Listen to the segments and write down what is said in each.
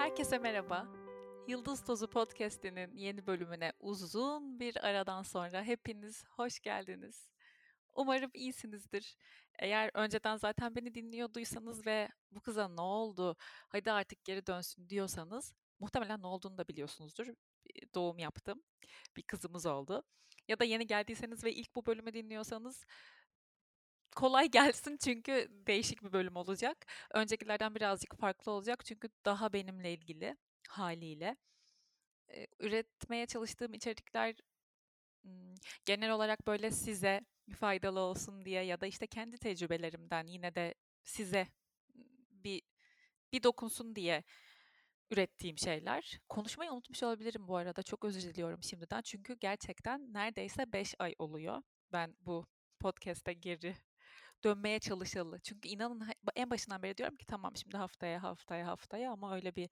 Herkese merhaba. Yıldız Tozu Podcast'inin yeni bölümüne uzun bir aradan sonra hepiniz hoş geldiniz. Umarım iyisinizdir. Eğer önceden zaten beni dinliyorduysanız ve bu kıza ne oldu, hadi artık geri dönsün diyorsanız muhtemelen ne olduğunu da biliyorsunuzdur. Doğum yaptım. Bir kızımız oldu. Ya da yeni geldiyseniz ve ilk bu bölümü dinliyorsanız kolay gelsin çünkü değişik bir bölüm olacak. Öncekilerden birazcık farklı olacak çünkü daha benimle ilgili haliyle. Üretmeye çalıştığım içerikler genel olarak böyle size faydalı olsun diye ya da işte kendi tecrübelerimden yine de size bir bir dokunsun diye ürettiğim şeyler. Konuşmayı unutmuş olabilirim bu arada. Çok özür diliyorum şimdiden. Çünkü gerçekten neredeyse 5 ay oluyor. Ben bu podcast'e geri dönmeye çalışalı. Çünkü inanın en başından beri diyorum ki tamam şimdi haftaya haftaya haftaya ama öyle bir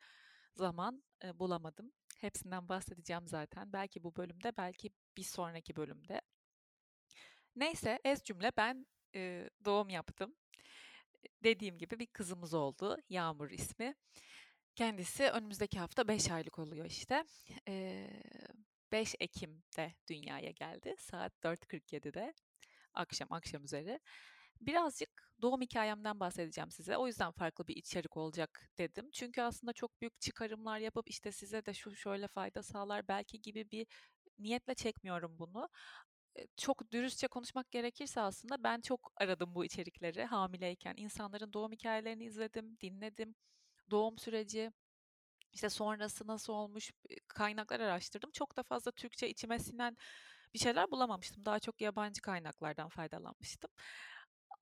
zaman e, bulamadım. Hepsinden bahsedeceğim zaten. Belki bu bölümde, belki bir sonraki bölümde. Neyse, ez cümle ben e, doğum yaptım. Dediğim gibi bir kızımız oldu. Yağmur ismi. Kendisi önümüzdeki hafta 5 aylık oluyor işte. E, 5 Ekim'de dünyaya geldi. Saat 4.47'de. Akşam, akşam üzeri. Birazcık doğum hikayemden bahsedeceğim size. O yüzden farklı bir içerik olacak dedim. Çünkü aslında çok büyük çıkarımlar yapıp işte size de şu şöyle fayda sağlar belki gibi bir niyetle çekmiyorum bunu. Çok dürüstçe konuşmak gerekirse aslında ben çok aradım bu içerikleri hamileyken. İnsanların doğum hikayelerini izledim, dinledim. Doğum süreci, işte sonrası nasıl olmuş kaynaklar araştırdım. Çok da fazla Türkçe içime sinen bir şeyler bulamamıştım. Daha çok yabancı kaynaklardan faydalanmıştım.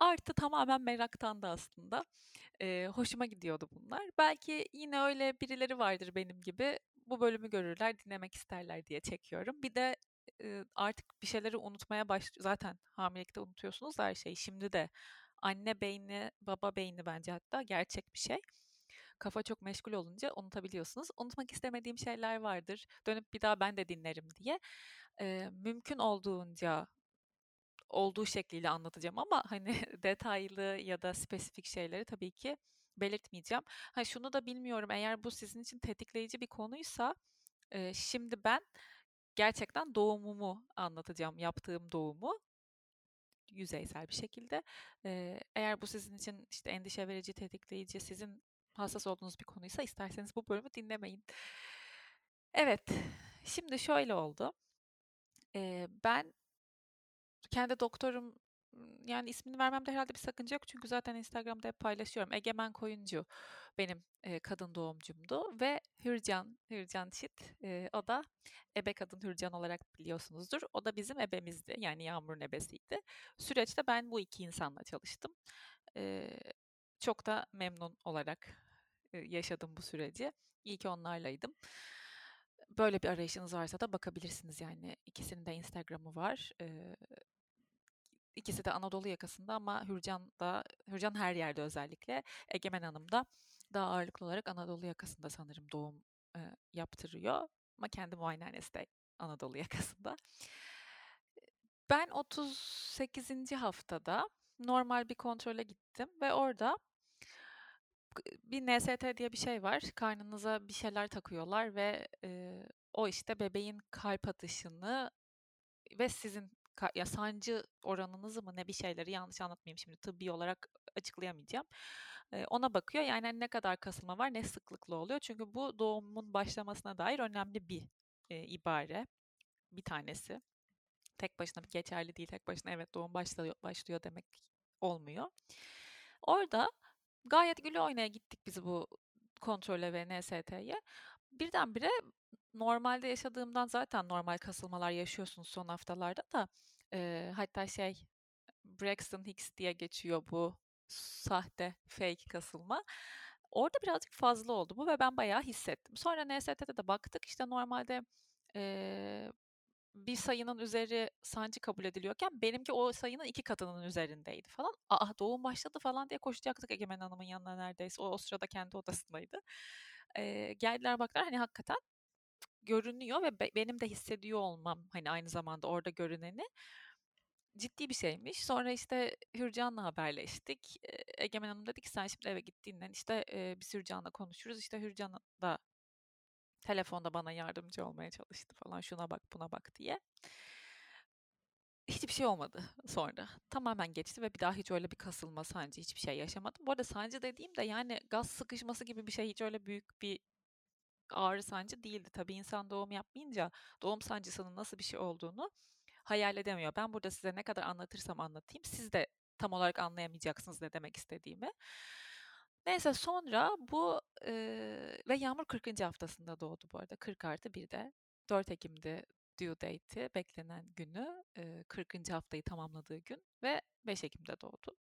Artı tamamen meraktan da aslında. Eee, hoşuma gidiyordu bunlar. Belki yine öyle birileri vardır benim gibi. Bu bölümü görürler, dinlemek isterler diye çekiyorum. Bir de eee, artık bir şeyleri unutmaya baş zaten hamilelikte unutuyorsunuz her şeyi. Şimdi de anne beyni, baba beyni bence hatta gerçek bir şey. Kafa çok meşgul olunca unutabiliyorsunuz. Unutmak istemediğim şeyler vardır. Dönüp bir daha ben de dinlerim diye. Eee, mümkün olduğunca olduğu şekliyle anlatacağım ama hani detaylı ya da spesifik şeyleri tabii ki belirtmeyeceğim. Ha şunu da bilmiyorum eğer bu sizin için tetikleyici bir konuysa e, şimdi ben gerçekten doğumumu anlatacağım, yaptığım doğumu yüzeysel bir şekilde. E, eğer bu sizin için işte endişe verici, tetikleyici, sizin hassas olduğunuz bir konuysa isterseniz bu bölümü dinlemeyin. Evet, şimdi şöyle oldu. E, ben kendi doktorum yani ismini vermemde herhalde bir sakınca yok çünkü zaten Instagram'da hep paylaşıyorum. Egemen Koyuncu benim e, kadın doğumcumdu ve Hürcan, Hürcan Çit e, o da ebe kadın Hürcan olarak biliyorsunuzdur. O da bizim ebemizdi yani Yağmur'un ebesiydi. Süreçte ben bu iki insanla çalıştım. E, çok da memnun olarak e, yaşadım bu süreci. İyi ki onlarlaydım. Böyle bir arayışınız varsa da bakabilirsiniz yani. ikisinin de Instagram'ı var. E, İkisi de Anadolu yakasında ama Hürcan da Hürcan her yerde özellikle. Egemen Hanım da daha ağırlıklı olarak Anadolu yakasında sanırım doğum e, yaptırıyor. Ama kendi muayenehanesi de Anadolu yakasında. Ben 38. haftada normal bir kontrole gittim ve orada bir NST diye bir şey var. Karnınıza bir şeyler takıyorlar ve e, o işte bebeğin kalp atışını ve sizin ya sancı oranınızı mı ne bir şeyleri yanlış anlatmayayım şimdi tıbbi olarak açıklayamayacağım. E, ona bakıyor yani hani ne kadar kasılma var ne sıklıklı oluyor. Çünkü bu doğumun başlamasına dair önemli bir e, ibare bir tanesi. Tek başına bir geçerli değil. Tek başına evet doğum başlıyor, başlıyor demek olmuyor. Orada gayet gülü oynaya gittik biz bu kontrole ve NST'ye. Birdenbire normalde yaşadığımdan zaten normal kasılmalar yaşıyorsunuz son haftalarda da e, hatta şey Braxton Hicks diye geçiyor bu sahte fake kasılma. Orada birazcık fazla oldu bu ve ben bayağı hissettim. Sonra NST'de de baktık işte normalde e, bir sayının üzeri sancı kabul ediliyorken benimki o sayının iki katının üzerindeydi falan. Aa doğum başladı falan diye koşacaktık Egemen Hanım'ın yanına neredeyse. O, o sırada kendi odasındaydı. E, geldiler baktılar hani hakikaten görünüyor ve be, benim de hissediyor olmam hani aynı zamanda orada görüneni ciddi bir şeymiş. Sonra işte Hürcan'la haberleştik. Egemen Hanım dedi ki sen şimdi eve gittiğinden işte e, biz Hürcan'la konuşuruz. İşte Hürcan da telefonda bana yardımcı olmaya çalıştı falan şuna bak buna bak diye. Hiçbir şey olmadı sonra. Tamamen geçti ve bir daha hiç öyle bir kasılma, sancı hiçbir şey yaşamadım. Bu arada sancı dediğim de yani gaz sıkışması gibi bir şey hiç öyle büyük bir ağrı sancı değildi. Tabii insan doğum yapmayınca doğum sancısının nasıl bir şey olduğunu hayal edemiyor. Ben burada size ne kadar anlatırsam anlatayım siz de tam olarak anlayamayacaksınız ne demek istediğimi. Neyse sonra bu e, ve Yağmur 40. haftasında doğdu bu arada. 40 artı bir de 4 Ekim'de due date'i, beklenen günü, e, 40. haftayı tamamladığı gün ve 5 Ekim'de doğdu.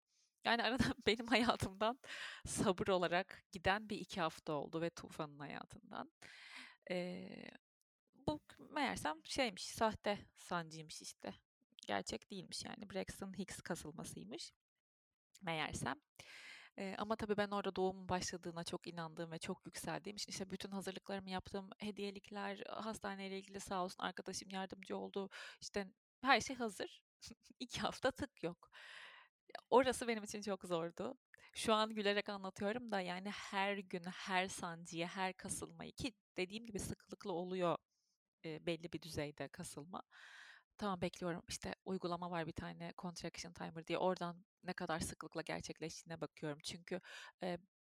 Yani arada benim hayatımdan sabır olarak giden bir iki hafta oldu ve Tufan'ın hayatından. E, bu meğersem şeymiş, sahte sancıymış işte. Gerçek değilmiş yani. Braxton Hicks kasılmasıymış. Meğersem. Ee, ama tabii ben orada doğumun başladığına çok inandığım ve çok yükseldiğim için işte bütün hazırlıklarımı yaptım. Hediyelikler, hastaneyle ilgili sağ olsun arkadaşım yardımcı oldu. İşte her şey hazır. İki hafta tık yok. Orası benim için çok zordu. Şu an gülerek anlatıyorum da yani her gün, her sancıyı, her kasılmayı ki dediğim gibi sıklıkla oluyor e, belli bir düzeyde kasılma. Tamam bekliyorum. İşte uygulama var bir tane contraction timer diye. Oradan ne kadar sıklıkla gerçekleştiğine bakıyorum. Çünkü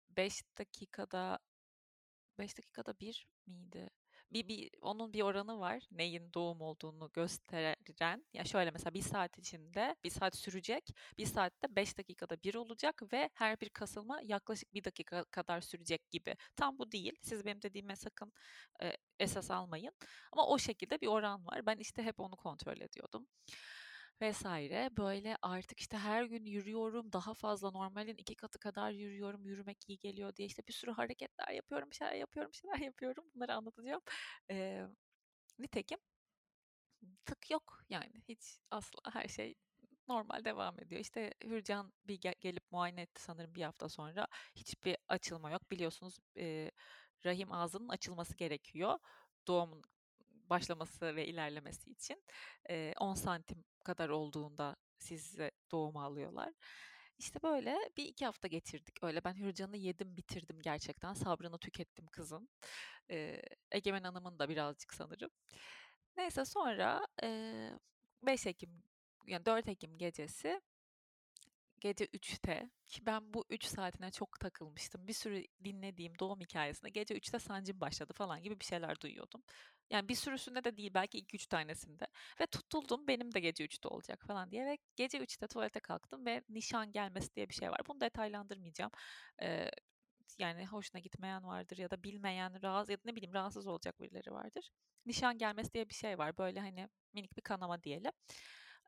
5 dakikada 5 dakikada bir miydi? Bir, bir onun bir oranı var. Neyin doğum olduğunu gösteren. Ya şöyle mesela bir saat içinde bir saat sürecek. Bir saatte 5 dakikada bir olacak ve her bir kasılma yaklaşık bir dakika kadar sürecek gibi. Tam bu değil. Siz benim dediğime sakın e, esas almayın. Ama o şekilde bir oran var. Ben işte hep onu kontrol ediyordum vesaire. Böyle artık işte her gün yürüyorum. Daha fazla normalin iki katı kadar yürüyorum. Yürümek iyi geliyor diye işte bir sürü hareketler yapıyorum. Bir şeyler yapıyorum, bir şeyler yapıyorum. Bunları anlatacağım. Ee, nitekim tık yok yani. Hiç asla her şey normal devam ediyor. İşte Hürcan bir gel- gelip muayene etti sanırım bir hafta sonra. Hiçbir açılma yok. Biliyorsunuz e, rahim ağzının açılması gerekiyor. Doğumun başlaması ve ilerlemesi için. E, 10 santim kadar olduğunda size doğum alıyorlar. İşte böyle bir iki hafta geçirdik. Öyle ben Hürcan'ı yedim bitirdim gerçekten. Sabrını tükettim kızın. Ee, Egemen Hanım'ın da birazcık sanırım. Neyse sonra e, 5 Ekim yani 4 Ekim gecesi gece 3'te ki ben bu 3 saatine çok takılmıştım. Bir sürü dinlediğim doğum hikayesinde gece 3'te sancım başladı falan gibi bir şeyler duyuyordum. Yani bir sürüsünde de değil belki 2-3 tanesinde. Ve tutuldum benim de gece 3'te olacak falan diye. Ve gece 3'te tuvalete kalktım ve nişan gelmesi diye bir şey var. Bunu detaylandırmayacağım. Ee, yani hoşuna gitmeyen vardır ya da bilmeyen, rahatsız ya da ne bileyim rahatsız olacak birileri vardır. Nişan gelmesi diye bir şey var. Böyle hani minik bir kanama diyelim.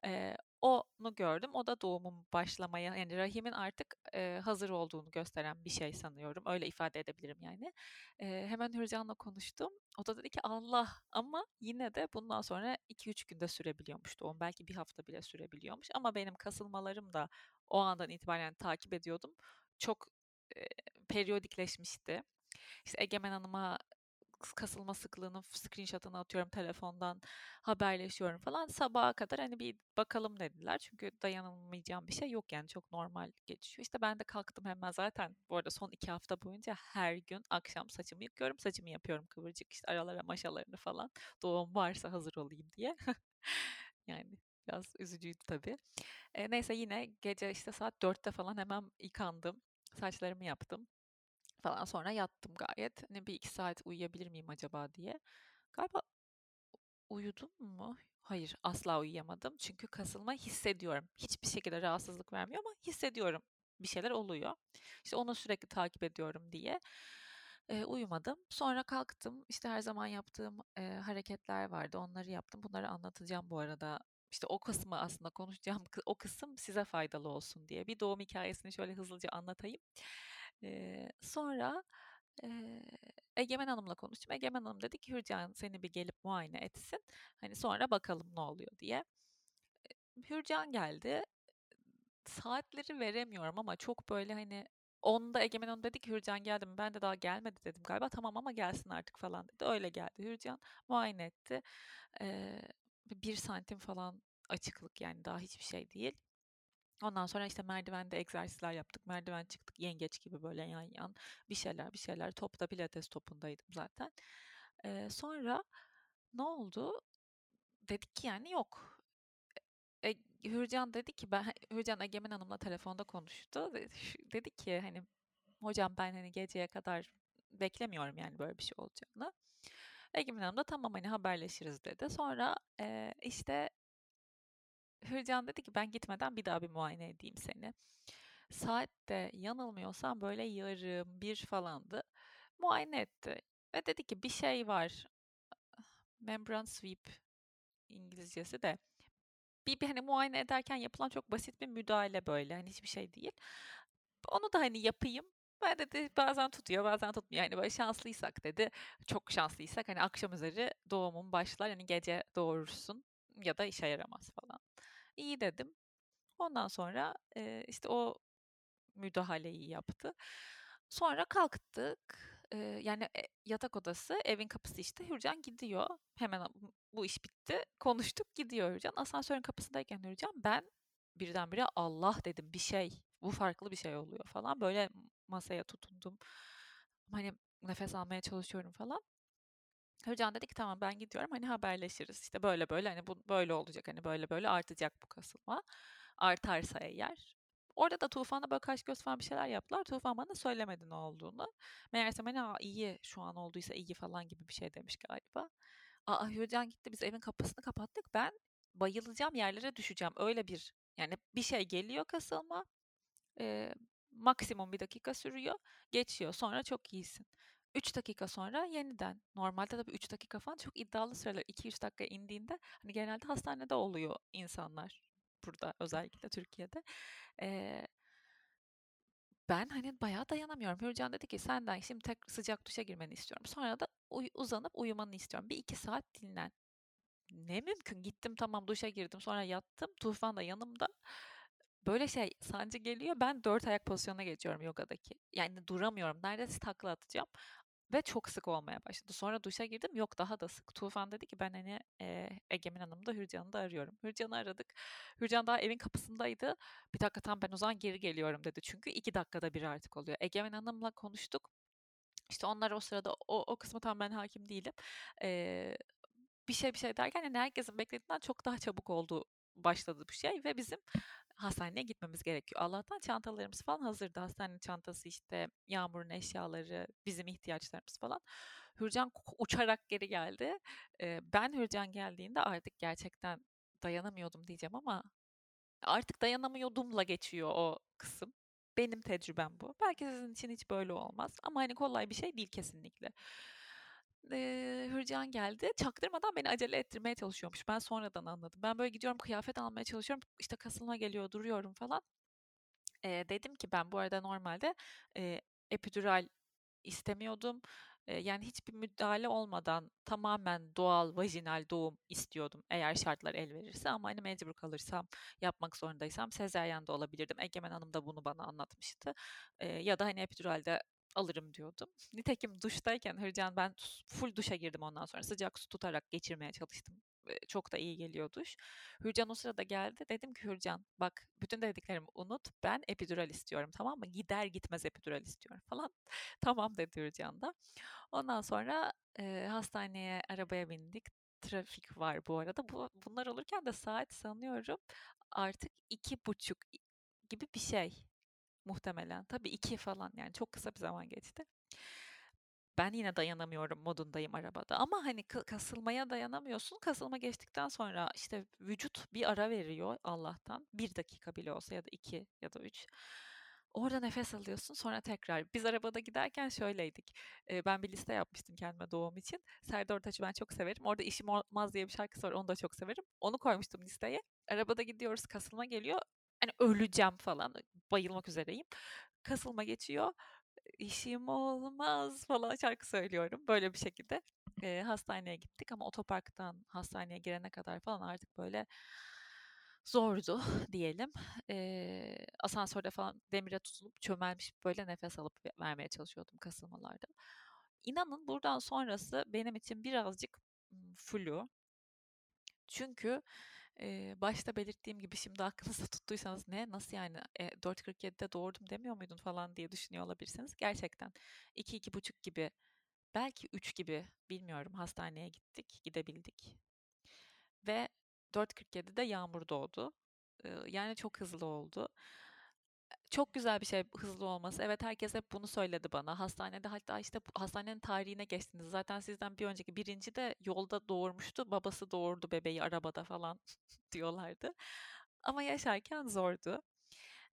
Ee, onu gördüm. O da doğumun başlamaya yani rahimin artık e, hazır olduğunu gösteren bir şey sanıyorum. Öyle ifade edebilirim yani. E, hemen Hürcan'la konuştum. O da dedi ki Allah ama yine de bundan sonra 2-3 günde sürebiliyormuş doğum. Belki bir hafta bile sürebiliyormuş. Ama benim kasılmalarım da o andan itibaren takip ediyordum. Çok e, periyodikleşmişti. İşte Egemen Hanım'a kasılma sıklığının screenshot'ını atıyorum telefondan haberleşiyorum falan. Sabaha kadar hani bir bakalım dediler. Çünkü dayanılmayacağım bir şey yok yani çok normal geçiyor. İşte ben de kalktım hemen zaten bu arada son iki hafta boyunca her gün akşam saçımı yıkıyorum saçımı yapıyorum kıvırcık işte aralara maşalarını falan doğum varsa hazır olayım diye. Yani biraz üzücüydü tabii. E, neyse yine gece işte saat dörtte falan hemen yıkandım saçlarımı yaptım falan. Sonra yattım gayet. Ne bir iki saat uyuyabilir miyim acaba diye. Galiba uyudum mu? Hayır, asla uyuyamadım. Çünkü kasılma hissediyorum. Hiçbir şekilde rahatsızlık vermiyor ama hissediyorum. Bir şeyler oluyor. İşte onu sürekli takip ediyorum diye. E, uyumadım. Sonra kalktım. İşte her zaman yaptığım e, hareketler vardı. Onları yaptım. Bunları anlatacağım bu arada. İşte o kısmı aslında konuşacağım. O kısım size faydalı olsun diye. Bir doğum hikayesini şöyle hızlıca anlatayım. Eee, sonra, eee, Egemen Hanım'la konuştum. Egemen Hanım dedi ki Hürcan seni bir gelip muayene etsin. Hani sonra bakalım ne oluyor diye. Hürcan geldi. Saatleri veremiyorum ama çok böyle hani 10'da Egemen Hanım dedi ki Hürcan geldi mi? Ben de daha gelmedi dedim galiba. Tamam ama gelsin artık falan dedi. Öyle geldi Hürcan. Muayene etti. Eee, bir santim falan açıklık yani daha hiçbir şey değil. Ondan sonra işte merdivende egzersizler yaptık. Merdiven çıktık yengeç gibi böyle yan yan bir şeyler bir şeyler. Topta pilates topundaydım zaten. Ee, sonra ne oldu? Dedik ki yani yok. E, Hürcan dedi ki ben Hürcan Egemen Hanım'la telefonda konuştu. Dedi ki hani hocam ben hani geceye kadar beklemiyorum yani böyle bir şey olacağını. Egemen Hanım da tamam hani haberleşiriz dedi. Sonra e, işte Hürcan dedi ki ben gitmeden bir daha bir muayene edeyim seni. Saat de yanılmıyorsam böyle yarım bir falandı. Muayene etti. Ve dedi ki bir şey var. Membran sweep İngilizcesi de. Bir, bir hani muayene ederken yapılan çok basit bir müdahale böyle. Hani hiçbir şey değil. Onu da hani yapayım. Ben dedi bazen tutuyor bazen tutmuyor. Yani böyle şanslıysak dedi. Çok şanslıysak hani akşam üzeri doğumun başlar. Hani gece doğurursun ya da işe yaramaz falan. İyi dedim. Ondan sonra e, işte o müdahaleyi yaptı. Sonra kalktık. E, yani yatak odası, evin kapısı işte. Hürcan gidiyor. Hemen bu iş bitti. Konuştuk gidiyor Hürcan. Asansörün kapısındayken Hürcan ben birdenbire Allah dedim bir şey. Bu farklı bir şey oluyor falan. Böyle masaya tutundum. Hani nefes almaya çalışıyorum falan. Hürcan dedi ki tamam ben gidiyorum hani haberleşiriz. İşte böyle böyle hani bu böyle olacak hani böyle böyle artacak bu kasılma. Artarsa eğer. Orada da Tufan'a böyle kaş göz falan bir şeyler yaptılar. Tufan bana söylemedi ne olduğunu. Meğerse hani iyi şu an olduysa iyi falan gibi bir şey demiş galiba. Aa Hürcan gitti biz evin kapısını kapattık. Ben bayılacağım yerlere düşeceğim. Öyle bir yani bir şey geliyor kasılma. E, maksimum bir dakika sürüyor. Geçiyor. Sonra çok iyisin. 3 dakika sonra yeniden. Normalde tabii 3 dakika falan çok iddialı süreler. 2-3 dakika indiğinde hani genelde hastanede oluyor insanlar. Burada özellikle Türkiye'de. Ee, ben hani bayağı dayanamıyorum. Hürcan dedi ki senden şimdi tek sıcak duşa girmeni istiyorum. Sonra da uy- uzanıp uyumanı istiyorum. Bir iki saat dinlen. Ne mümkün. Gittim tamam duşa girdim. Sonra yattım. Tufan da yanımda. Böyle şey sancı geliyor. Ben dört ayak pozisyonuna geçiyorum yogadaki. Yani duramıyorum. Neredeyse takla atacağım. Ve çok sık olmaya başladı. Sonra duşa girdim. Yok daha da sık. Tufan dedi ki ben hani e, Egemen Hanım'ı da Hürcan'ı da arıyorum. Hürcan'ı aradık. Hürcan daha evin kapısındaydı. Bir dakika tam ben o zaman geri geliyorum dedi. Çünkü iki dakikada bir artık oluyor. Egemen Hanım'la konuştuk. İşte onlar o sırada o, o kısmı tam ben hakim değilim. Ee, bir şey bir şey derken yani herkesin beklediğinden çok daha çabuk oldu başladı bu şey ve bizim hastaneye gitmemiz gerekiyor. Allah'tan çantalarımız falan hazırdı. Hastanenin çantası işte Yağmur'un eşyaları, bizim ihtiyaçlarımız falan. Hürcan uçarak geri geldi. Ben Hürcan geldiğinde artık gerçekten dayanamıyordum diyeceğim ama artık dayanamıyordumla geçiyor o kısım. Benim tecrübem bu. Belki sizin için hiç böyle olmaz ama hani kolay bir şey değil kesinlikle. Ee, Hürcan geldi. Çaktırmadan beni acele ettirmeye çalışıyormuş. Ben sonradan anladım. Ben böyle gidiyorum kıyafet almaya çalışıyorum. İşte kasılma geliyor duruyorum falan. Ee, dedim ki ben bu arada normalde e, epidural istemiyordum. E, yani hiçbir müdahale olmadan tamamen doğal vajinal doğum istiyordum eğer şartlar el verirse ama hani mecbur kalırsam yapmak zorundaysam sezeryan da olabilirdim. Egemen Hanım da bunu bana anlatmıştı. E, ya da hani epiduralde alırım diyordum. Nitekim duştayken Hürcan ben full duşa girdim ondan sonra sıcak su tutarak geçirmeye çalıştım. Çok da iyi geliyor duş. Hürcan o sırada geldi. Dedim ki Hürcan bak bütün dediklerimi unut. Ben epidural istiyorum tamam mı? Gider gitmez epidural istiyorum falan. tamam dedi Hürcan da. Ondan sonra e, hastaneye arabaya bindik. Trafik var bu arada. Bu, bunlar olurken de saat sanıyorum artık iki buçuk gibi bir şey muhtemelen. Tabii iki falan yani çok kısa bir zaman geçti. Ben yine dayanamıyorum modundayım arabada ama hani kasılmaya dayanamıyorsun. Kasılma geçtikten sonra işte vücut bir ara veriyor Allah'tan. Bir dakika bile olsa ya da iki ya da üç. Orada nefes alıyorsun sonra tekrar. Biz arabada giderken şöyleydik. Ee, ben bir liste yapmıştım kendime doğum için. Serdar Ortaç'ı ben çok severim. Orada İşim Olmaz diye bir şarkısı var onu da çok severim. Onu koymuştum listeye. Arabada gidiyoruz kasılma geliyor. Hani öleceğim falan. Bayılmak üzereyim. Kasılma geçiyor. İşim olmaz falan şarkı söylüyorum. Böyle bir şekilde e, hastaneye gittik ama otoparktan hastaneye girene kadar falan artık böyle zordu diyelim. E, asansörde falan demire tutulup çömelmiş böyle nefes alıp vermeye çalışıyordum kasılmalarda. İnanın buradan sonrası benim için birazcık flu. Çünkü Eee, başta belirttiğim gibi şimdi aklınızda tuttuysanız ne nasıl yani e, 4.47'de doğurdum demiyor muydun falan diye düşünüyor olabilirsiniz. Gerçekten 2-2.30 gibi belki 3 gibi bilmiyorum hastaneye gittik gidebildik. Ve 4.47'de yağmur doğdu. Yani çok hızlı oldu. Çok güzel bir şey hızlı olması. Evet herkes hep bunu söyledi bana. Hastanede hatta işte hastanenin tarihine geçtiniz. Zaten sizden bir önceki birinci de yolda doğurmuştu. Babası doğurdu bebeği arabada falan diyorlardı. Ama yaşarken zordu.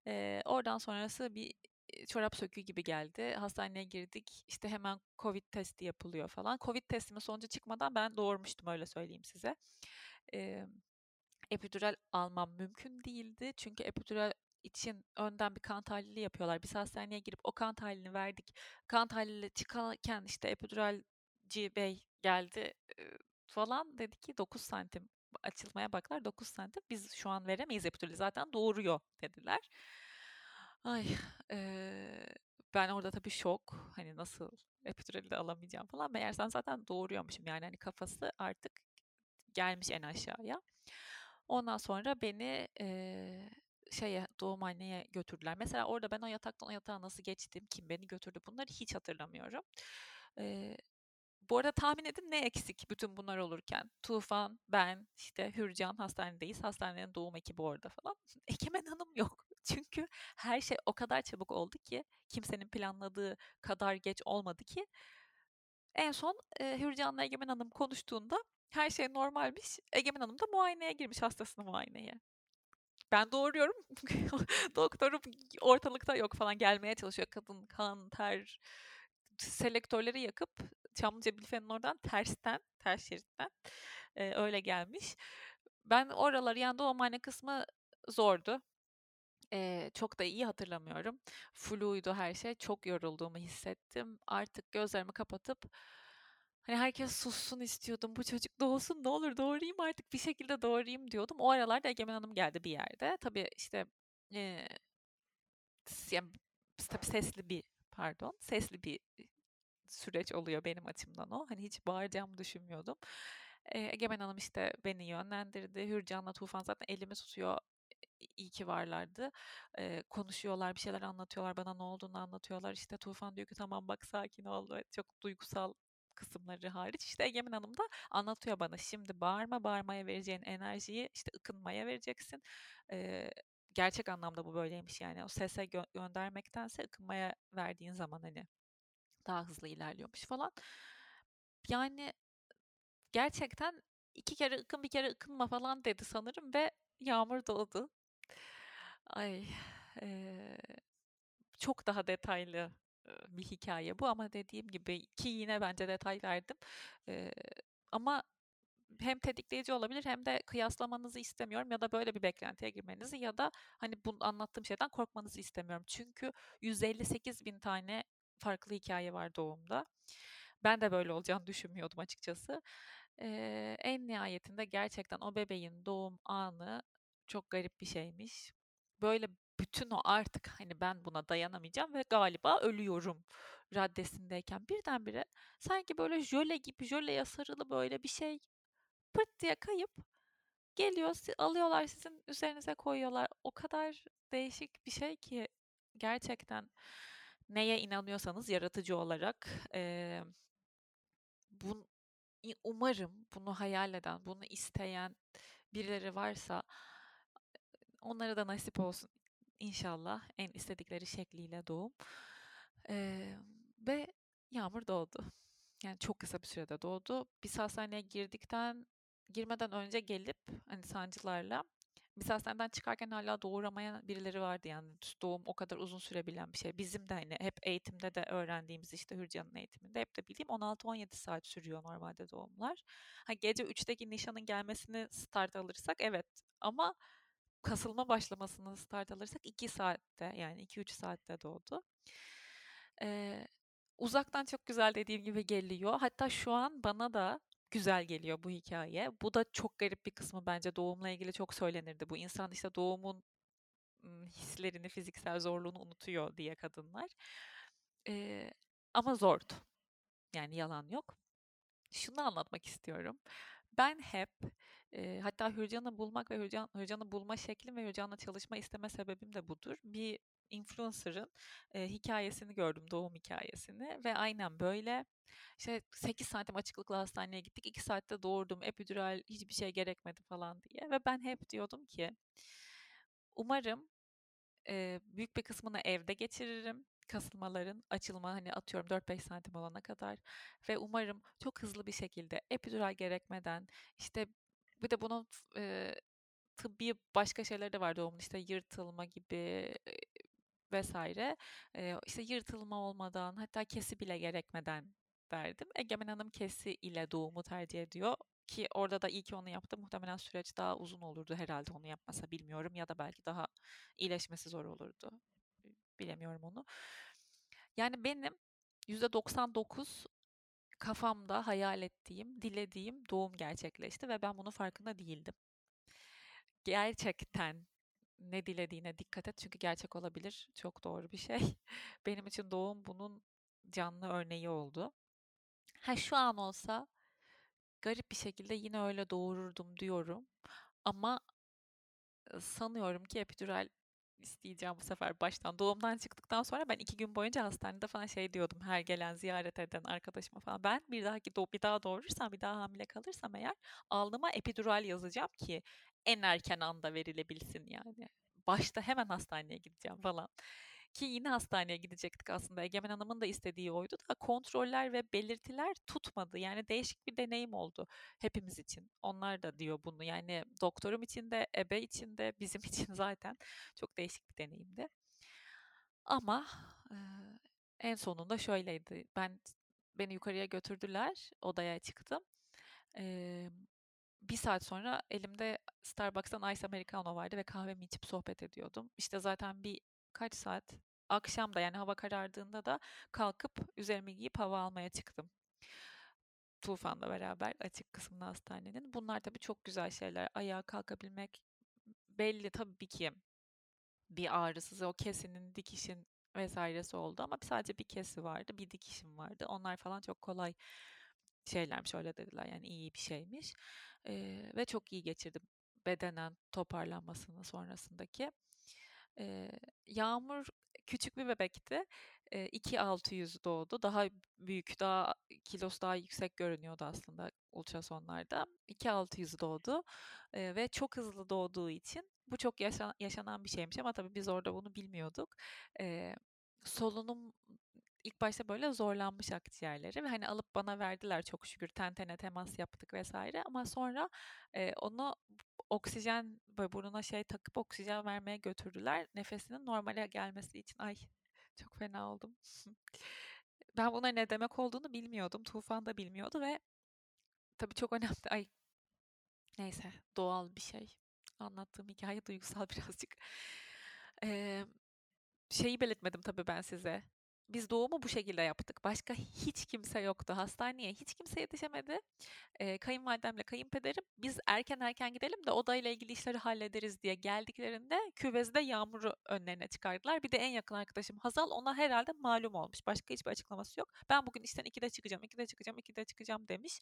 Ee, oradan sonrası bir çorap söküğü gibi geldi. Hastaneye girdik. İşte hemen Covid testi yapılıyor falan. Covid testimin sonucu çıkmadan ben doğurmuştum öyle söyleyeyim size. Ee, epidural almam mümkün değildi. Çünkü epidural için önden bir kan tahlili yapıyorlar. Biz hastaneye girip o kan tahlilini verdik. Kan tahlili çıkarken işte epiduralci bey geldi falan dedi ki 9 santim açılmaya baklar 9 santim. Biz şu an veremeyiz epidurali zaten doğuruyor dediler. Ay e, ben orada tabii şok. Hani nasıl epidurali de alamayacağım falan. Meğersem zaten doğuruyormuşum. Yani hani kafası artık gelmiş en aşağıya. Ondan sonra beni e, şeye doğumhaneye götürdüler. Mesela orada ben o yataktan o yatağa nasıl geçtim, kim beni götürdü bunları hiç hatırlamıyorum. E, bu arada tahmin edin ne eksik bütün bunlar olurken. Tufan, ben, işte Hürcan hastanedeyiz. Hastanenin doğum ekibi orada falan. Egemen Hanım yok. Çünkü her şey o kadar çabuk oldu ki kimsenin planladığı kadar geç olmadı ki en son e, Hürcan'la Egemen Hanım konuştuğunda her şey normalmiş. Egemen Hanım da muayeneye girmiş hastasını muayeneye. Ben doğuruyorum. Doktorum ortalıkta yok falan gelmeye çalışıyor. Kadın kan, ter, selektörleri yakıp Çamlıca Bilfen'in oradan tersten, ters şeritten e, öyle gelmiş. Ben oraları yani doğumhane kısmı zordu. Ee, çok da iyi hatırlamıyorum. Fluydu her şey. Çok yorulduğumu hissettim. Artık gözlerimi kapatıp Hani herkes sussun istiyordum. Bu çocuk doğsun ne olur doğurayım artık bir şekilde doğurayım diyordum. O aralarda Egemen Hanım geldi bir yerde. Tabii işte e, yani, tabii sesli bir pardon sesli bir süreç oluyor benim açımdan o. Hani hiç bağıracağımı düşünmüyordum. E, Egemen Hanım işte beni yönlendirdi. Hürcan'la Tufan zaten elimi tutuyor iyi ki varlardı. E, konuşuyorlar, bir şeyler anlatıyorlar, bana ne olduğunu anlatıyorlar. İşte Tufan diyor ki tamam bak sakin ol. Çok duygusal kısımları hariç işte Egemen Hanım da anlatıyor bana şimdi bağırma bağırmaya vereceğin enerjiyi işte ıkınmaya vereceksin. Ee, gerçek anlamda bu böyleymiş yani o sese gö- göndermektense ıkınmaya verdiğin zaman hani daha hızlı ilerliyormuş falan. Yani gerçekten iki kere ıkın bir kere ıkınma falan dedi sanırım ve yağmur doğdu. Ay ee, çok daha detaylı bir hikaye bu ama dediğim gibi ki yine bence detay verdim. Ee, ama hem tetikleyici olabilir hem de kıyaslamanızı istemiyorum ya da böyle bir beklentiye girmenizi ya da hani bu anlattığım şeyden korkmanızı istemiyorum. Çünkü 158 bin tane farklı hikaye var doğumda. Ben de böyle olacağını düşünmüyordum açıkçası. Ee, en nihayetinde gerçekten o bebeğin doğum anı çok garip bir şeymiş. Böyle bütün o artık hani ben buna dayanamayacağım ve galiba ölüyorum raddesindeyken birdenbire sanki böyle jöle gibi jöleye sarılı böyle bir şey pırt diye kayıp geliyor alıyorlar sizin üzerinize koyuyorlar. O kadar değişik bir şey ki gerçekten neye inanıyorsanız yaratıcı olarak e, bun, umarım bunu hayal eden, bunu isteyen birileri varsa onlara da nasip olsun inşallah en istedikleri şekliyle doğum. Ee, ve Yağmur doğdu. Yani çok kısa bir sürede doğdu. Biz hastaneye girdikten, girmeden önce gelip hani sancılarla biz hastaneden çıkarken hala doğuramayan birileri vardı yani doğum o kadar uzun sürebilen bir şey. Bizim de hani hep eğitimde de öğrendiğimiz işte Hürcan'ın eğitiminde hep de bildiğim 16-17 saat sürüyor normalde doğumlar. Ha, gece 3'teki nişanın gelmesini start alırsak evet ama kasılma başlamasını start alırsak 2 saatte yani 2-3 saatte doğdu. Ee, uzaktan çok güzel dediğim gibi geliyor. Hatta şu an bana da güzel geliyor bu hikaye. Bu da çok garip bir kısmı bence doğumla ilgili çok söylenirdi. Bu insan işte doğumun hislerini, fiziksel zorluğunu unutuyor diye kadınlar. Ee, ama zordu. Yani yalan yok. Şunu anlatmak istiyorum. Ben hep e, hatta Hürcan'ı bulmak ve Hürcan, Hürcan'ı bulma şeklim ve Hürcan'la çalışma isteme sebebim de budur. Bir influencer'ın e, hikayesini gördüm, doğum hikayesini ve aynen böyle. İşte 8 santim açıklıkla hastaneye gittik. 2 saatte doğurdum. Epidural hiçbir şey gerekmedi falan diye. Ve ben hep diyordum ki umarım e, büyük bir kısmını evde geçiririm kasılmaların açılma hani atıyorum 4-5 santim olana kadar ve umarım çok hızlı bir şekilde epidural gerekmeden işte bir de bunun e, tıbbi başka şeyleri de var doğumun işte yırtılma gibi e, vesaire e, işte yırtılma olmadan hatta kesi bile gerekmeden derdim. Egemen Hanım kesi ile doğumu tercih ediyor ki orada da iyi ki onu yaptı. Muhtemelen süreç daha uzun olurdu herhalde onu yapmasa bilmiyorum ya da belki daha iyileşmesi zor olurdu. Bilemiyorum onu. Yani benim %99 kafamda hayal ettiğim, dilediğim doğum gerçekleşti ve ben bunun farkında değildim. Gerçekten ne dilediğine dikkat et çünkü gerçek olabilir. Çok doğru bir şey. Benim için doğum bunun canlı örneği oldu. Ha şu an olsa garip bir şekilde yine öyle doğururdum diyorum. Ama sanıyorum ki epidural isteyeceğim bu sefer baştan. Doğumdan çıktıktan sonra ben iki gün boyunca hastanede falan şey diyordum her gelen ziyaret eden arkadaşıma falan. Ben bir daha bir daha doğurursam bir daha hamile kalırsam eğer alnıma epidural yazacağım ki en erken anda verilebilsin yani. Başta hemen hastaneye gideceğim falan. Ki yine hastaneye gidecektik aslında. Egemen Hanım'ın da istediği oydu da kontroller ve belirtiler tutmadı. Yani değişik bir deneyim oldu hepimiz için. Onlar da diyor bunu. Yani doktorum için de, ebe için de, bizim için zaten çok değişik bir deneyimdi. Ama e, en sonunda şöyleydi. Ben beni yukarıya götürdüler, odaya çıktım. E, bir saat sonra elimde Starbucks'tan Ice Americano vardı ve kahvemi içip sohbet ediyordum. İşte zaten bir kaç saat akşam da yani hava karardığında da kalkıp üzerimi giyip hava almaya çıktım. Tufan'la beraber açık kısmında hastanenin. Bunlar tabii çok güzel şeyler. Ayağa kalkabilmek belli tabii ki bir ağrısız o kesinin dikişin vesairesi oldu ama sadece bir kesi vardı bir dikişim vardı onlar falan çok kolay şeylermiş öyle dediler yani iyi bir şeymiş ee, ve çok iyi geçirdim bedenen toparlanmasını sonrasındaki ee, Yağmur küçük bir bebekti. Ee, 2600 doğdu. Daha büyük, daha kilosu daha yüksek görünüyordu aslında ultrasonlarda. 2600 doğdu ee, ve çok hızlı doğduğu için bu çok yaşan, yaşanan bir şeymiş ama tabii biz orada bunu bilmiyorduk. Ee, solunum ilk başta böyle zorlanmış akciğerleri ve hani alıp bana verdiler çok şükür tentene temas yaptık vesaire ama sonra e, onu oksijen böyle burnuna şey takıp oksijen vermeye götürdüler. Nefesinin normale gelmesi için. Ay çok fena oldum. ben buna ne demek olduğunu bilmiyordum. Tufan da bilmiyordu ve tabii çok önemli. Ay neyse doğal bir şey. Anlattığım hikaye duygusal birazcık. Ee, şeyi belirtmedim tabii ben size. Biz doğumu bu şekilde yaptık. Başka hiç kimse yoktu. Hastaneye hiç kimse yetişemedi. Ee, kayınvalidemle kayınpederim biz erken erken gidelim de odayla ilgili işleri hallederiz diye geldiklerinde küvezde yağmuru önlerine çıkardılar. Bir de en yakın arkadaşım Hazal ona herhalde malum olmuş. Başka hiçbir açıklaması yok. Ben bugün işten 2'de çıkacağım, 2'de çıkacağım, 2'de çıkacağım demiş.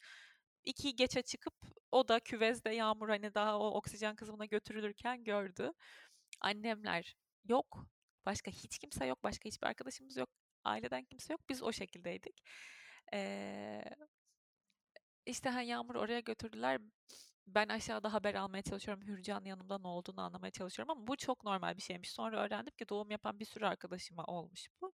2'yi geçe çıkıp o da küvezde yağmur hani daha o oksijen kısmına götürülürken gördü. Annemler yok. Başka hiç kimse yok. Başka hiçbir arkadaşımız yok. Aileden kimse yok. Biz o şekildeydik. Ee, işte hani Yağmur oraya götürdüler. Ben aşağıda haber almaya çalışıyorum. Hürcan yanımda ne olduğunu anlamaya çalışıyorum ama bu çok normal bir şeymiş. Sonra öğrendim ki doğum yapan bir sürü arkadaşıma olmuş bu.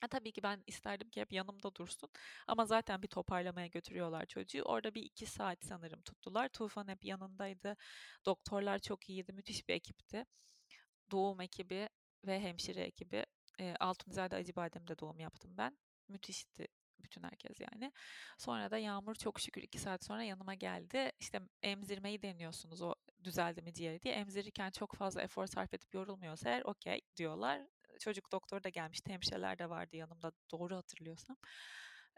Ha, tabii ki ben isterdim ki hep yanımda dursun. Ama zaten bir toparlamaya götürüyorlar çocuğu. Orada bir iki saat sanırım tuttular. Tufan hep yanındaydı. Doktorlar çok iyiydi. Müthiş bir ekipti. Doğum ekibi ve hemşire ekibi. E, Altunizade Acıbadem'de doğum yaptım ben. Müthişti bütün herkes yani. Sonra da Yağmur çok şükür iki saat sonra yanıma geldi. İşte emzirmeyi deniyorsunuz o düzeldi mi ciğeri diye. Emzirirken çok fazla efor sarf edip yorulmuyorsa eğer okey diyorlar. Çocuk doktor da gelmişti, hemşireler de vardı yanımda doğru hatırlıyorsam.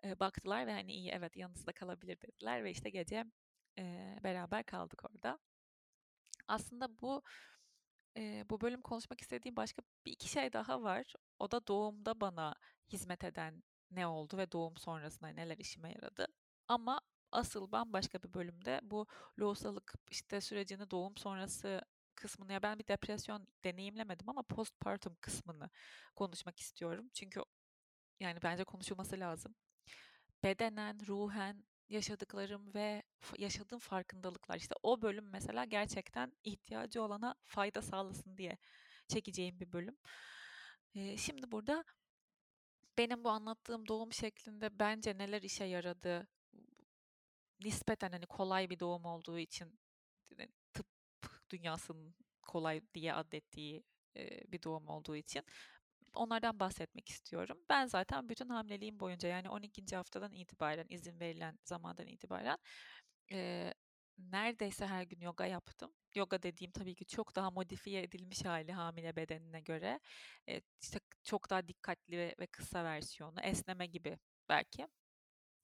E, baktılar ve hani iyi evet yanınızda kalabilir dediler ve işte gece e, beraber kaldık orada. Aslında bu e, bu bölüm konuşmak istediğim başka bir iki şey daha var. O da doğumda bana hizmet eden ne oldu ve doğum sonrasında neler işime yaradı. Ama asıl bambaşka bir bölümde bu lohusalık işte sürecini doğum sonrası kısmını ya ben bir depresyon deneyimlemedim ama postpartum kısmını konuşmak istiyorum. Çünkü yani bence konuşulması lazım. Bedenen, ruhen yaşadıklarım ve yaşadığım farkındalıklar işte o bölüm mesela gerçekten ihtiyacı olana fayda sağlasın diye çekeceğim bir bölüm. Ee, şimdi burada benim bu anlattığım doğum şeklinde bence neler işe yaradı nispeten hani kolay bir doğum olduğu için tıp dünyasının kolay diye adettiği bir doğum olduğu için onlardan bahsetmek istiyorum. Ben zaten bütün hamileliğim boyunca yani 12. haftadan itibaren izin verilen zamandan itibaren e, neredeyse her gün yoga yaptım. Yoga dediğim tabii ki çok daha modifiye edilmiş hali hamile bedenine göre. E, işte çok daha dikkatli ve, ve kısa versiyonu, esneme gibi belki.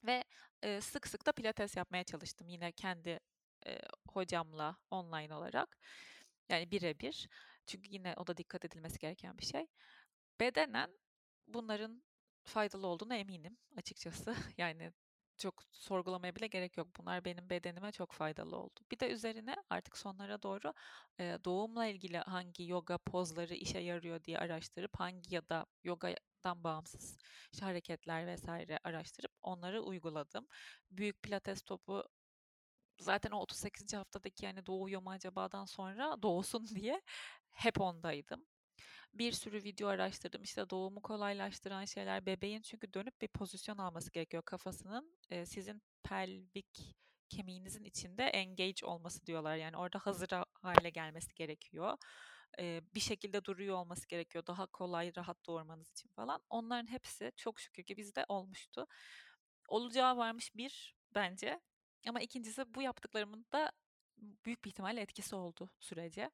Ve e, sık sık da pilates yapmaya çalıştım yine kendi e, hocamla online olarak. Yani birebir. Çünkü yine o da dikkat edilmesi gereken bir şey. Bedenen bunların faydalı olduğuna eminim açıkçası. Yani çok sorgulamaya bile gerek yok. Bunlar benim bedenime çok faydalı oldu. Bir de üzerine artık sonlara doğru doğumla ilgili hangi yoga pozları işe yarıyor diye araştırıp hangi ya da yogadan bağımsız işte hareketler vesaire araştırıp onları uyguladım. Büyük pilates topu zaten o 38. haftadaki yani doğuyor mu acabadan sonra doğsun diye hep ondaydım bir sürü video araştırdım. İşte doğumu kolaylaştıran şeyler bebeğin çünkü dönüp bir pozisyon alması gerekiyor kafasının. E, sizin pelvik kemiğinizin içinde engage olması diyorlar. Yani orada hazır hale gelmesi gerekiyor. E, bir şekilde duruyor olması gerekiyor. Daha kolay, rahat doğurmanız için falan. Onların hepsi çok şükür ki bizde olmuştu. Olacağı varmış bir bence. Ama ikincisi bu yaptıklarımın da büyük bir ihtimalle etkisi oldu sürece.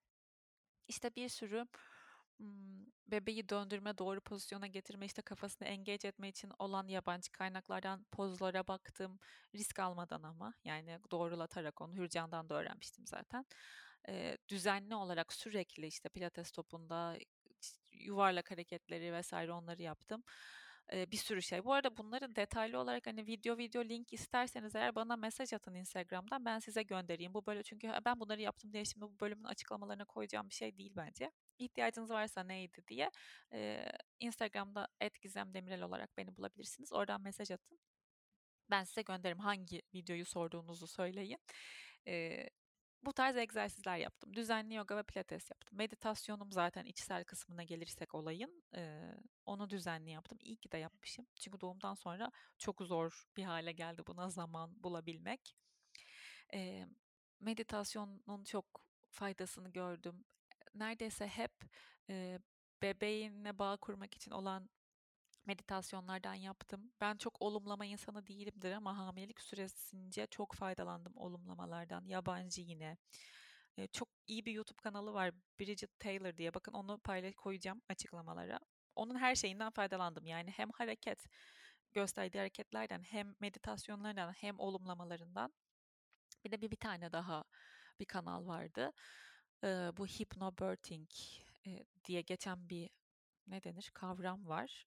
İşte bir sürü bebeği döndürme, doğru pozisyona getirme, işte kafasını engage etme için olan yabancı kaynaklardan pozlara baktım. Risk almadan ama yani doğrulatarak onu Hürcan'dan da öğrenmiştim zaten. Ee, düzenli olarak sürekli işte pilates topunda yuvarlak hareketleri vesaire onları yaptım bir sürü şey. Bu arada bunları detaylı olarak hani video video link isterseniz eğer bana mesaj atın Instagram'dan ben size göndereyim. Bu böyle çünkü ben bunları yaptım diye şimdi bu bölümün açıklamalarına koyacağım bir şey değil bence. İhtiyacınız varsa neydi diye e, Instagram'da @gizemdemirel olarak beni bulabilirsiniz. Oradan mesaj atın. Ben size gönderirim hangi videoyu sorduğunuzu söyleyin. E, bu tarz egzersizler yaptım. Düzenli yoga ve pilates yaptım. Meditasyonum zaten içsel kısmına gelirsek olayın. E, onu düzenli yaptım. İyi ki de yapmışım. Çünkü doğumdan sonra çok zor bir hale geldi buna zaman bulabilmek. E, meditasyonun çok faydasını gördüm. Neredeyse hep e, bebeğinle bağ kurmak için olan meditasyonlardan yaptım. Ben çok olumlama insanı değilimdir ama hamilelik süresince çok faydalandım olumlamalardan. Yabancı yine. Ee, çok iyi bir YouTube kanalı var Bridget Taylor diye. Bakın onu paylaş koyacağım açıklamalara. Onun her şeyinden faydalandım. Yani hem hareket gösterdiği hareketlerden hem meditasyonlardan hem olumlamalarından. Bir de bir, bir tane daha bir kanal vardı. Bu hypnobirthing e, diye geçen bir ne denir kavram var.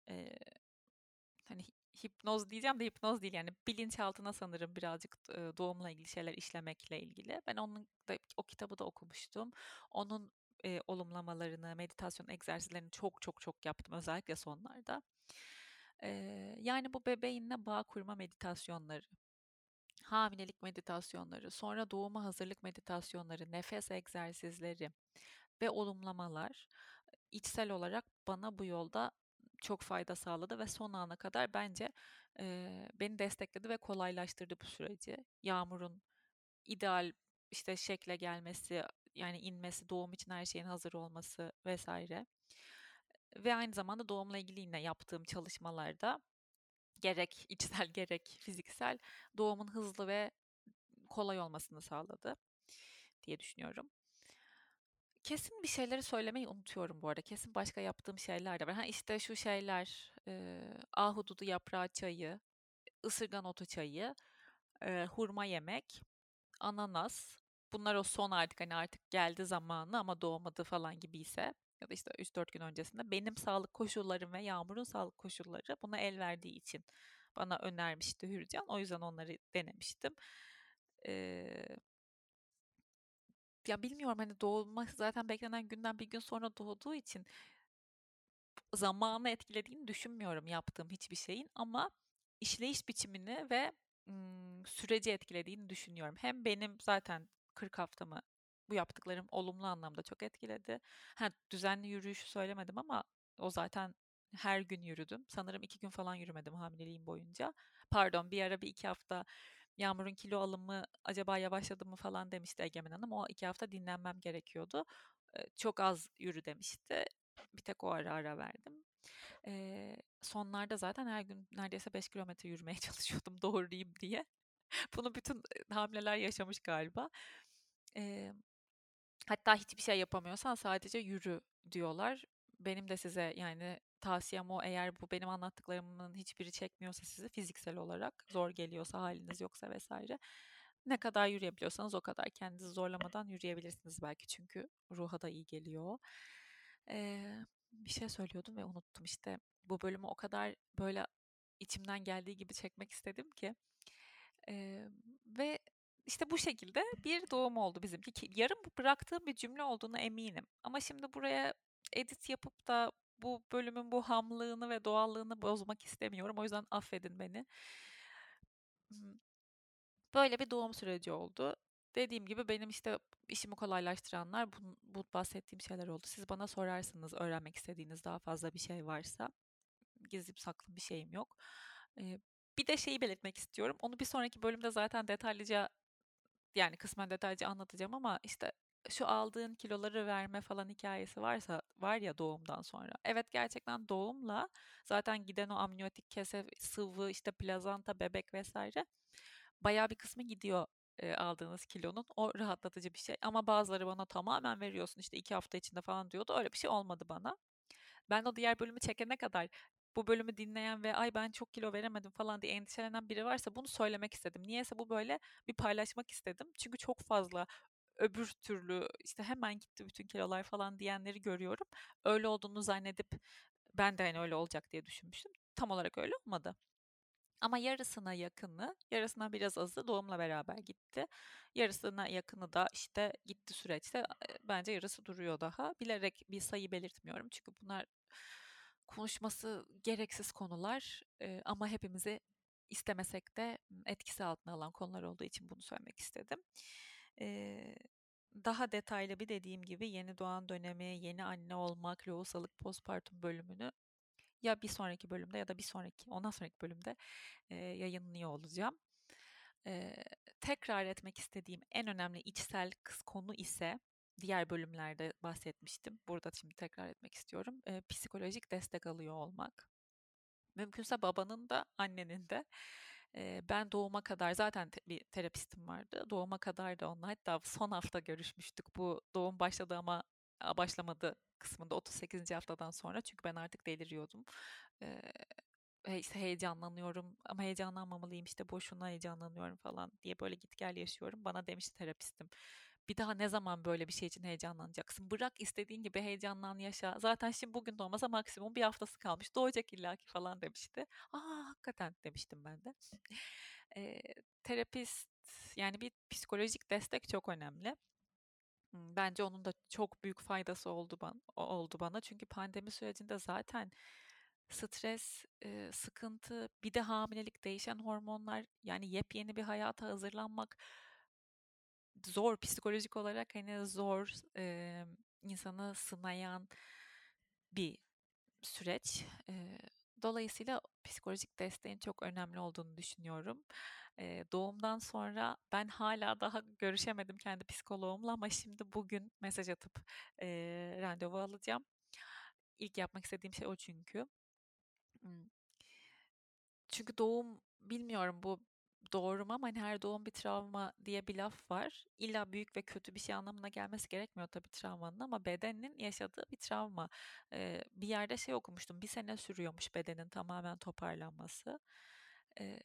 Hani hipnoz diyeceğim de hipnoz değil yani bilinçaltına sanırım birazcık doğumla ilgili şeyler işlemekle ilgili. Ben onun da o kitabı da okumuştum. Onun e, olumlamalarını, meditasyon egzersizlerini çok çok çok yaptım özellikle sonlarda. E, yani bu bebeğinle bağ kurma meditasyonları, hamilelik meditasyonları, sonra doğuma hazırlık meditasyonları, nefes egzersizleri ve olumlamalar içsel olarak bana bu yolda çok fayda sağladı ve son ana kadar bence e, beni destekledi ve kolaylaştırdı bu süreci. Yağmurun ideal işte şekle gelmesi, yani inmesi, doğum için her şeyin hazır olması vesaire. Ve aynı zamanda doğumla ilgili yine yaptığım çalışmalarda gerek içsel gerek fiziksel doğumun hızlı ve kolay olmasını sağladı diye düşünüyorum. Kesin bir şeyleri söylemeyi unutuyorum bu arada. Kesin başka yaptığım şeyler de var. Ha işte şu şeyler, e, ahududu yaprağı çayı, ısırgan otu çayı, e, hurma yemek, ananas. Bunlar o son artık hani artık geldi zamanı ama doğmadı falan gibiyse ya da işte 3-4 gün öncesinde benim sağlık koşullarım ve Yağmur'un sağlık koşulları buna el verdiği için bana önermişti Hürcan. O yüzden onları denemiştim. Eee ya bilmiyorum hani doğmak zaten beklenen günden bir gün sonra doğduğu için zamanı etkilediğini düşünmüyorum yaptığım hiçbir şeyin ama işleyiş biçimini ve ım, süreci etkilediğini düşünüyorum. Hem benim zaten 40 haftamı bu yaptıklarım olumlu anlamda çok etkiledi. Ha, düzenli yürüyüşü söylemedim ama o zaten her gün yürüdüm. Sanırım iki gün falan yürümedim hamileliğim boyunca. Pardon bir ara bir iki hafta Yağmur'un kilo alımı acaba yavaşladı mı falan demişti Egemen Hanım. O iki hafta dinlenmem gerekiyordu. Çok az yürü demişti. Bir tek o ara ara verdim. Sonlarda zaten her gün neredeyse 5 kilometre yürümeye çalışıyordum doğruyayım diye. Bunu bütün hamileler yaşamış galiba. Hatta hiçbir şey yapamıyorsan sadece yürü diyorlar. Benim de size yani tavsiyem o eğer bu benim anlattıklarımın hiçbiri çekmiyorsa sizi fiziksel olarak zor geliyorsa haliniz yoksa vesaire ne kadar yürüyebiliyorsanız o kadar kendinizi zorlamadan yürüyebilirsiniz belki çünkü ruha da iyi geliyor. Ee, bir şey söylüyordum ve unuttum işte bu bölümü o kadar böyle içimden geldiği gibi çekmek istedim ki ee, ve işte bu şekilde bir doğum oldu bizimki. Ki yarım bıraktığım bir cümle olduğunu eminim. Ama şimdi buraya edit yapıp da bu bölümün bu hamlığını ve doğallığını bozmak istemiyorum. O yüzden affedin beni. Böyle bir doğum süreci oldu. Dediğim gibi benim işte işimi kolaylaştıranlar bu, bu bahsettiğim şeyler oldu. Siz bana sorarsınız öğrenmek istediğiniz daha fazla bir şey varsa. Gizli saklı bir şeyim yok. Ee, bir de şeyi belirtmek istiyorum. Onu bir sonraki bölümde zaten detaylıca yani kısmen detaylıca anlatacağım ama işte şu aldığın kiloları verme falan hikayesi varsa var ya doğumdan sonra. Evet gerçekten doğumla zaten giden o amniyotik kese sıvı işte plazanta bebek vesaire bayağı bir kısmı gidiyor e, aldığınız kilonun. O rahatlatıcı bir şey. Ama bazıları bana tamamen veriyorsun işte iki hafta içinde falan diyordu. Öyle bir şey olmadı bana. Ben o diğer bölümü çekene kadar bu bölümü dinleyen ve ay ben çok kilo veremedim falan diye endişelenen biri varsa bunu söylemek istedim. Niyeyse bu böyle bir paylaşmak istedim. Çünkü çok fazla öbür türlü işte hemen gitti bütün kilolar falan diyenleri görüyorum. Öyle olduğunu zannedip ben de hani öyle olacak diye düşünmüştüm. Tam olarak öyle olmadı. Ama yarısına yakını, yarısına biraz azı doğumla beraber gitti. Yarısına yakını da işte gitti süreçte. Bence yarısı duruyor daha. Bilerek bir sayı belirtmiyorum. Çünkü bunlar konuşması gereksiz konular ama hepimizi istemesek de etkisi altına alan konular olduğu için bunu söylemek istedim. daha detaylı bir dediğim gibi yeni doğan dönemi, yeni anne olmak, lohusalık, postpartum bölümünü ya bir sonraki bölümde ya da bir sonraki, ondan sonraki bölümde e, yayınlıyor olacağım. E, tekrar etmek istediğim en önemli içsel konu ise diğer bölümlerde bahsetmiştim. Burada şimdi tekrar etmek istiyorum. E, psikolojik destek alıyor olmak. Mümkünse babanın da annenin de. E, ben doğuma kadar zaten te- bir terapistim vardı. Doğuma kadar da onunla hatta son hafta görüşmüştük. Bu doğum başladı ama başlamadı kısmında 38. haftadan sonra çünkü ben artık deliriyordum. Ee, işte heyecanlanıyorum ama heyecanlanmamalıyım işte boşuna heyecanlanıyorum falan diye böyle git gel yaşıyorum. Bana demişti terapistim. Bir daha ne zaman böyle bir şey için heyecanlanacaksın? Bırak istediğin gibi heyecanlan yaşa. Zaten şimdi bugün doğmasa maksimum bir haftası kalmış. Doğacak illaki falan demişti. Aa hakikaten demiştim ben de. e, terapist yani bir psikolojik destek çok önemli. Bence onun da çok büyük faydası oldu bana, oldu bana. Çünkü pandemi sürecinde zaten stres, sıkıntı, bir de hamilelik, değişen hormonlar, yani yepyeni bir hayata hazırlanmak zor psikolojik olarak hani zor e, insanı sınayan bir süreç. E, dolayısıyla psikolojik desteğin çok önemli olduğunu düşünüyorum. E, doğumdan sonra ben hala daha görüşemedim kendi psikoloğumla ama şimdi bugün mesaj atıp e, randevu alacağım. İlk yapmak istediğim şey o çünkü. Çünkü doğum bilmiyorum bu doğru mu ama hani her doğum bir travma diye bir laf var. İlla büyük ve kötü bir şey anlamına gelmesi gerekmiyor tabii travmanın ama bedenin yaşadığı bir travma. Ee, bir yerde şey okumuştum. Bir sene sürüyormuş bedenin tamamen toparlanması. Ee,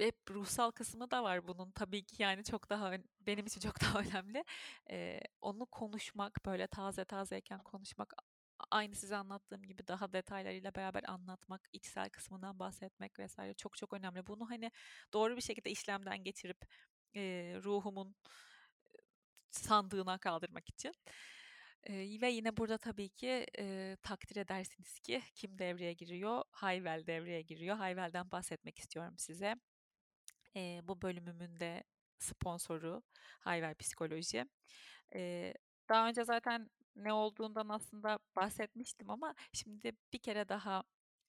ve ruhsal kısmı da var bunun tabii ki yani çok daha benim için çok daha önemli. Ee, onu konuşmak böyle taze tazeyken konuşmak aynı size anlattığım gibi daha detaylarıyla beraber anlatmak, içsel kısmından bahsetmek vesaire çok çok önemli. Bunu hani doğru bir şekilde işlemden geçirip e, ruhumun sandığına kaldırmak için. E, ve yine burada tabii ki e, takdir edersiniz ki kim devreye giriyor? Hayvel devreye giriyor. Hayvel'den bahsetmek istiyorum size. E, bu bölümümün de sponsoru Hayvel Psikoloji. E, daha önce zaten ne olduğundan aslında bahsetmiştim ama şimdi bir kere daha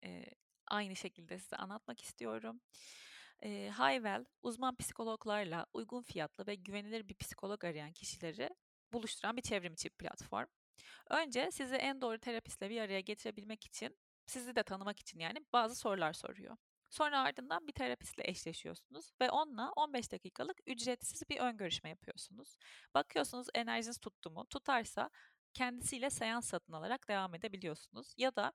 e, aynı şekilde size anlatmak istiyorum. E, Hayvel, uzman psikologlarla uygun fiyatlı ve güvenilir bir psikolog arayan kişileri buluşturan bir çevrimiçi platform. Önce sizi en doğru terapistle bir araya getirebilmek için, sizi de tanımak için yani bazı sorular soruyor. Sonra ardından bir terapistle eşleşiyorsunuz ve onunla 15 dakikalık ücretsiz bir ön görüşme yapıyorsunuz. Bakıyorsunuz enerjiniz tuttu mu? Tutarsa kendisiyle seans satın alarak devam edebiliyorsunuz. Ya da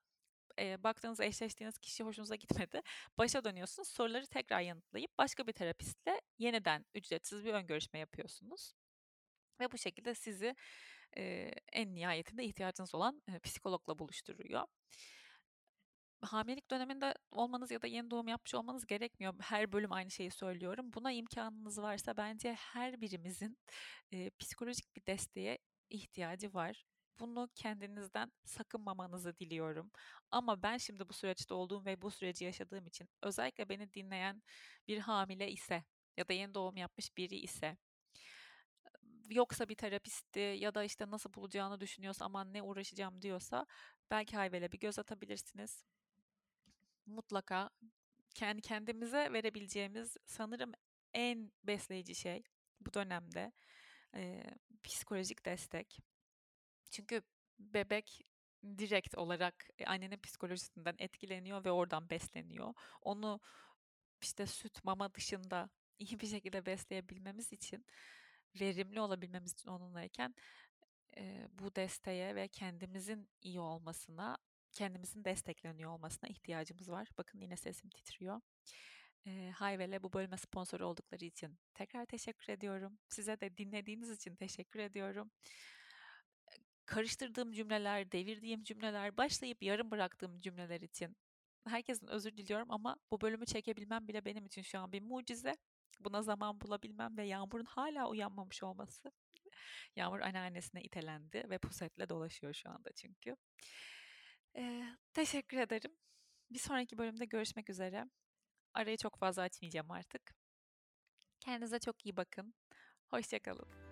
e, baktığınız eşleştiğiniz kişi hoşunuza gitmedi. Başa dönüyorsunuz. Soruları tekrar yanıtlayıp başka bir terapistle yeniden ücretsiz bir ön görüşme yapıyorsunuz. Ve bu şekilde sizi e, en nihayetinde ihtiyacınız olan e, psikologla buluşturuyor hamilelik döneminde olmanız ya da yeni doğum yapmış olmanız gerekmiyor. Her bölüm aynı şeyi söylüyorum. Buna imkanınız varsa bence her birimizin e, psikolojik bir desteğe ihtiyacı var. Bunu kendinizden sakınmamanızı diliyorum. Ama ben şimdi bu süreçte olduğum ve bu süreci yaşadığım için özellikle beni dinleyen bir hamile ise ya da yeni doğum yapmış biri ise yoksa bir terapisti ya da işte nasıl bulacağını düşünüyorsa aman ne uğraşacağım diyorsa belki Hayvel'e bir göz atabilirsiniz mutlaka kendi kendimize verebileceğimiz sanırım en besleyici şey bu dönemde e, psikolojik destek. Çünkü bebek direkt olarak annenin psikolojisinden etkileniyor ve oradan besleniyor. Onu işte süt, mama dışında iyi bir şekilde besleyebilmemiz için, verimli olabilmemiz için onunlayken e, bu desteğe ve kendimizin iyi olmasına kendimizin destekleniyor olmasına ihtiyacımız var. Bakın yine sesim titriyor. E, Hayvel'e bu bölüme sponsor oldukları için tekrar teşekkür ediyorum. Size de dinlediğiniz için teşekkür ediyorum. Karıştırdığım cümleler, devirdiğim cümleler, başlayıp yarım bıraktığım cümleler için herkesin özür diliyorum ama bu bölümü çekebilmem bile benim için şu an bir mucize. Buna zaman bulabilmem ve Yağmur'un hala uyanmamış olması. Yağmur anneannesine itelendi ve pusetle dolaşıyor şu anda çünkü. Ee, teşekkür ederim. Bir sonraki bölümde görüşmek üzere. Arayı çok fazla açmayacağım artık. Kendinize çok iyi bakın. Hoşçakalın.